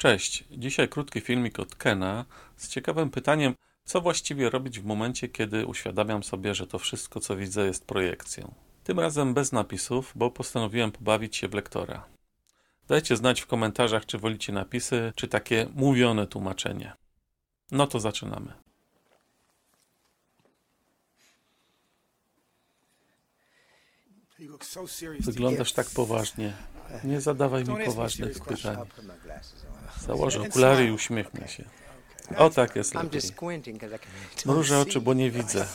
Cześć, dzisiaj krótki filmik od Kena z ciekawym pytaniem, co właściwie robić w momencie, kiedy uświadamiam sobie, że to wszystko, co widzę, jest projekcją. Tym razem bez napisów, bo postanowiłem pobawić się w lektora. Dajcie znać w komentarzach, czy wolicie napisy, czy takie mówione tłumaczenie. No to zaczynamy. Wyglądasz tak poważnie. Nie zadawaj mi poważnych pytań. Założę okulary i uśmiechnę się. O tak jest lepiej. Mrużę oczy, bo nie widzę.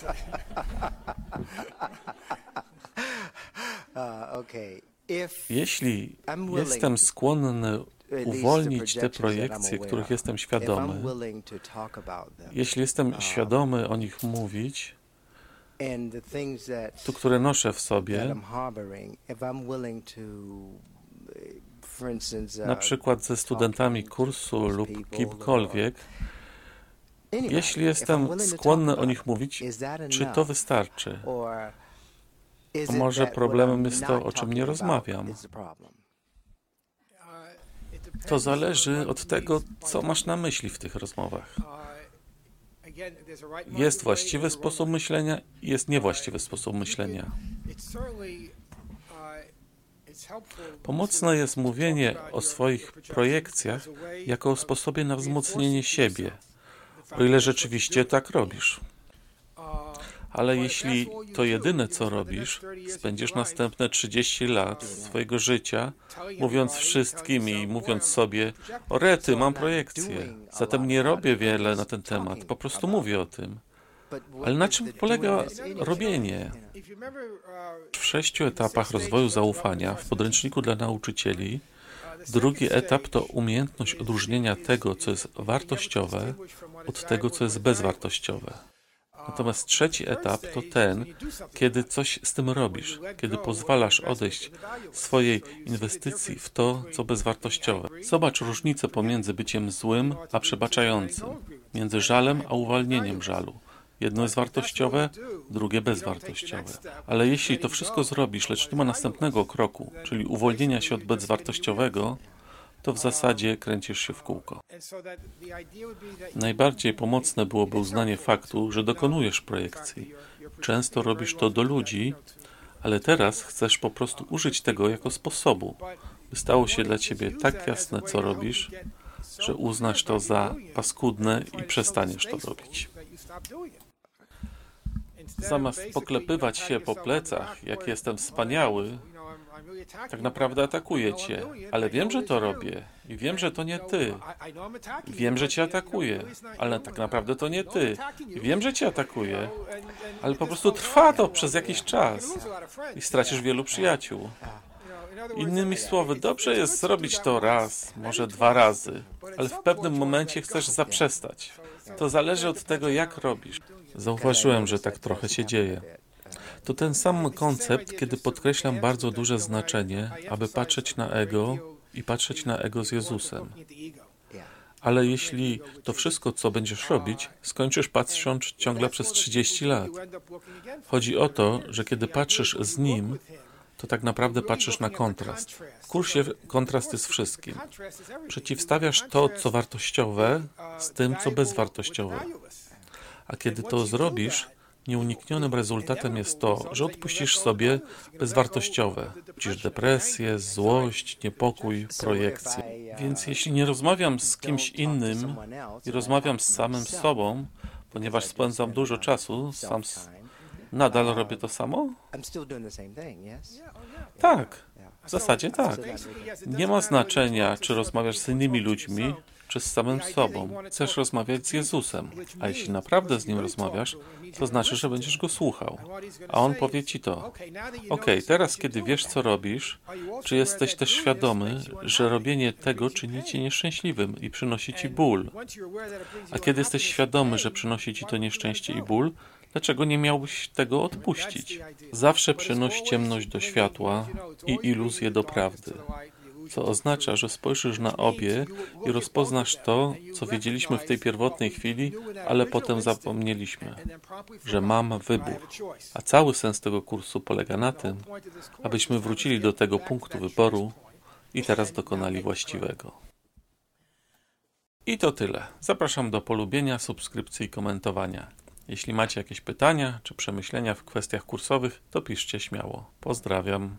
Jeśli jestem skłonny uwolnić te projekcje, których jestem świadomy, jeśli jestem świadomy o nich mówić, to które noszę w sobie, na przykład ze studentami kursu lub kimkolwiek, jeśli jestem skłonny o nich mówić, czy to wystarczy? Może problemem jest to, o czym nie rozmawiam? To zależy od tego, co masz na myśli w tych rozmowach. Jest właściwy sposób myślenia i jest niewłaściwy sposób myślenia. Pomocne jest mówienie o swoich projekcjach jako o sposobie na wzmocnienie siebie, o ile rzeczywiście tak robisz. Ale jeśli to jedyne, co robisz, spędzisz następne 30 lat swojego życia mówiąc wszystkim i mówiąc sobie: O rety, mam projekcję, zatem nie robię wiele na ten temat, po prostu mówię o tym. Ale na czym polega robienie? W sześciu etapach rozwoju zaufania w podręczniku dla nauczycieli drugi etap to umiejętność odróżnienia tego, co jest wartościowe, od tego, co jest bezwartościowe. Natomiast trzeci etap to ten, kiedy coś z tym robisz, kiedy pozwalasz odejść swojej inwestycji w to, co bezwartościowe. Zobacz różnicę pomiędzy byciem złym a przebaczającym, między żalem a uwalnieniem żalu. Jedno jest wartościowe, drugie bezwartościowe. Ale jeśli to wszystko zrobisz, lecz nie ma następnego kroku, czyli uwolnienia się od bezwartościowego, to w zasadzie kręcisz się w kółko. Najbardziej pomocne byłoby uznanie faktu, że dokonujesz projekcji. Często robisz to do ludzi, ale teraz chcesz po prostu użyć tego jako sposobu, by stało się dla ciebie tak jasne, co robisz, że uznasz to za paskudne i przestaniesz to robić. Zamiast poklepywać się po plecach, jak jestem wspaniały, tak naprawdę atakuję cię, ale wiem, że to robię i wiem, że to nie ty. Wiem, że cię atakuję, ale tak naprawdę to nie ty. I wiem, że cię atakuję, ale po prostu trwa to przez jakiś czas i stracisz wielu przyjaciół. Innymi słowy, dobrze jest zrobić to raz, może dwa razy, ale w pewnym momencie chcesz zaprzestać. To zależy od tego, jak robisz. Zauważyłem, że tak trochę się dzieje. To ten sam koncept, kiedy podkreślam bardzo duże znaczenie, aby patrzeć na ego i patrzeć na ego z Jezusem. Ale jeśli to wszystko, co będziesz robić, skończysz patrząc ciągle przez 30 lat. Chodzi o to, że kiedy patrzysz z Nim, to tak naprawdę patrzysz na kontrast. W kursie kontrast jest wszystkim. Przeciwstawiasz to, co wartościowe, z tym, co bezwartościowe. A kiedy to zrobisz, Nieuniknionym rezultatem jest to, że odpuścisz sobie bezwartościowe. Widzisz depresję, złość, niepokój, projekcję. Więc jeśli nie rozmawiam z kimś innym i rozmawiam z samym sobą, ponieważ spędzam dużo czasu sam z... Nadal robię to samo? Tak, w zasadzie tak. Nie ma znaczenia, czy rozmawiasz z innymi ludźmi, czy z samym sobą. Chcesz rozmawiać z Jezusem, a jeśli naprawdę z Nim rozmawiasz, to znaczy, że będziesz Go słuchał. A On powie Ci to. Ok, teraz kiedy wiesz, co robisz, czy jesteś też świadomy, że robienie tego czyni Cię nieszczęśliwym i przynosi Ci ból? A kiedy jesteś świadomy, że przynosi Ci to nieszczęście i ból, Dlaczego nie miałbyś tego odpuścić? Zawsze przynoś ciemność do światła i iluzję do prawdy co oznacza, że spojrzysz na obie i rozpoznasz to, co wiedzieliśmy w tej pierwotnej chwili, ale potem zapomnieliśmy, że mam wybór. A cały sens tego kursu polega na tym, abyśmy wrócili do tego punktu wyboru i teraz dokonali właściwego. I to tyle. Zapraszam do polubienia, subskrypcji i komentowania. Jeśli macie jakieś pytania czy przemyślenia w kwestiach kursowych, to piszcie śmiało. Pozdrawiam.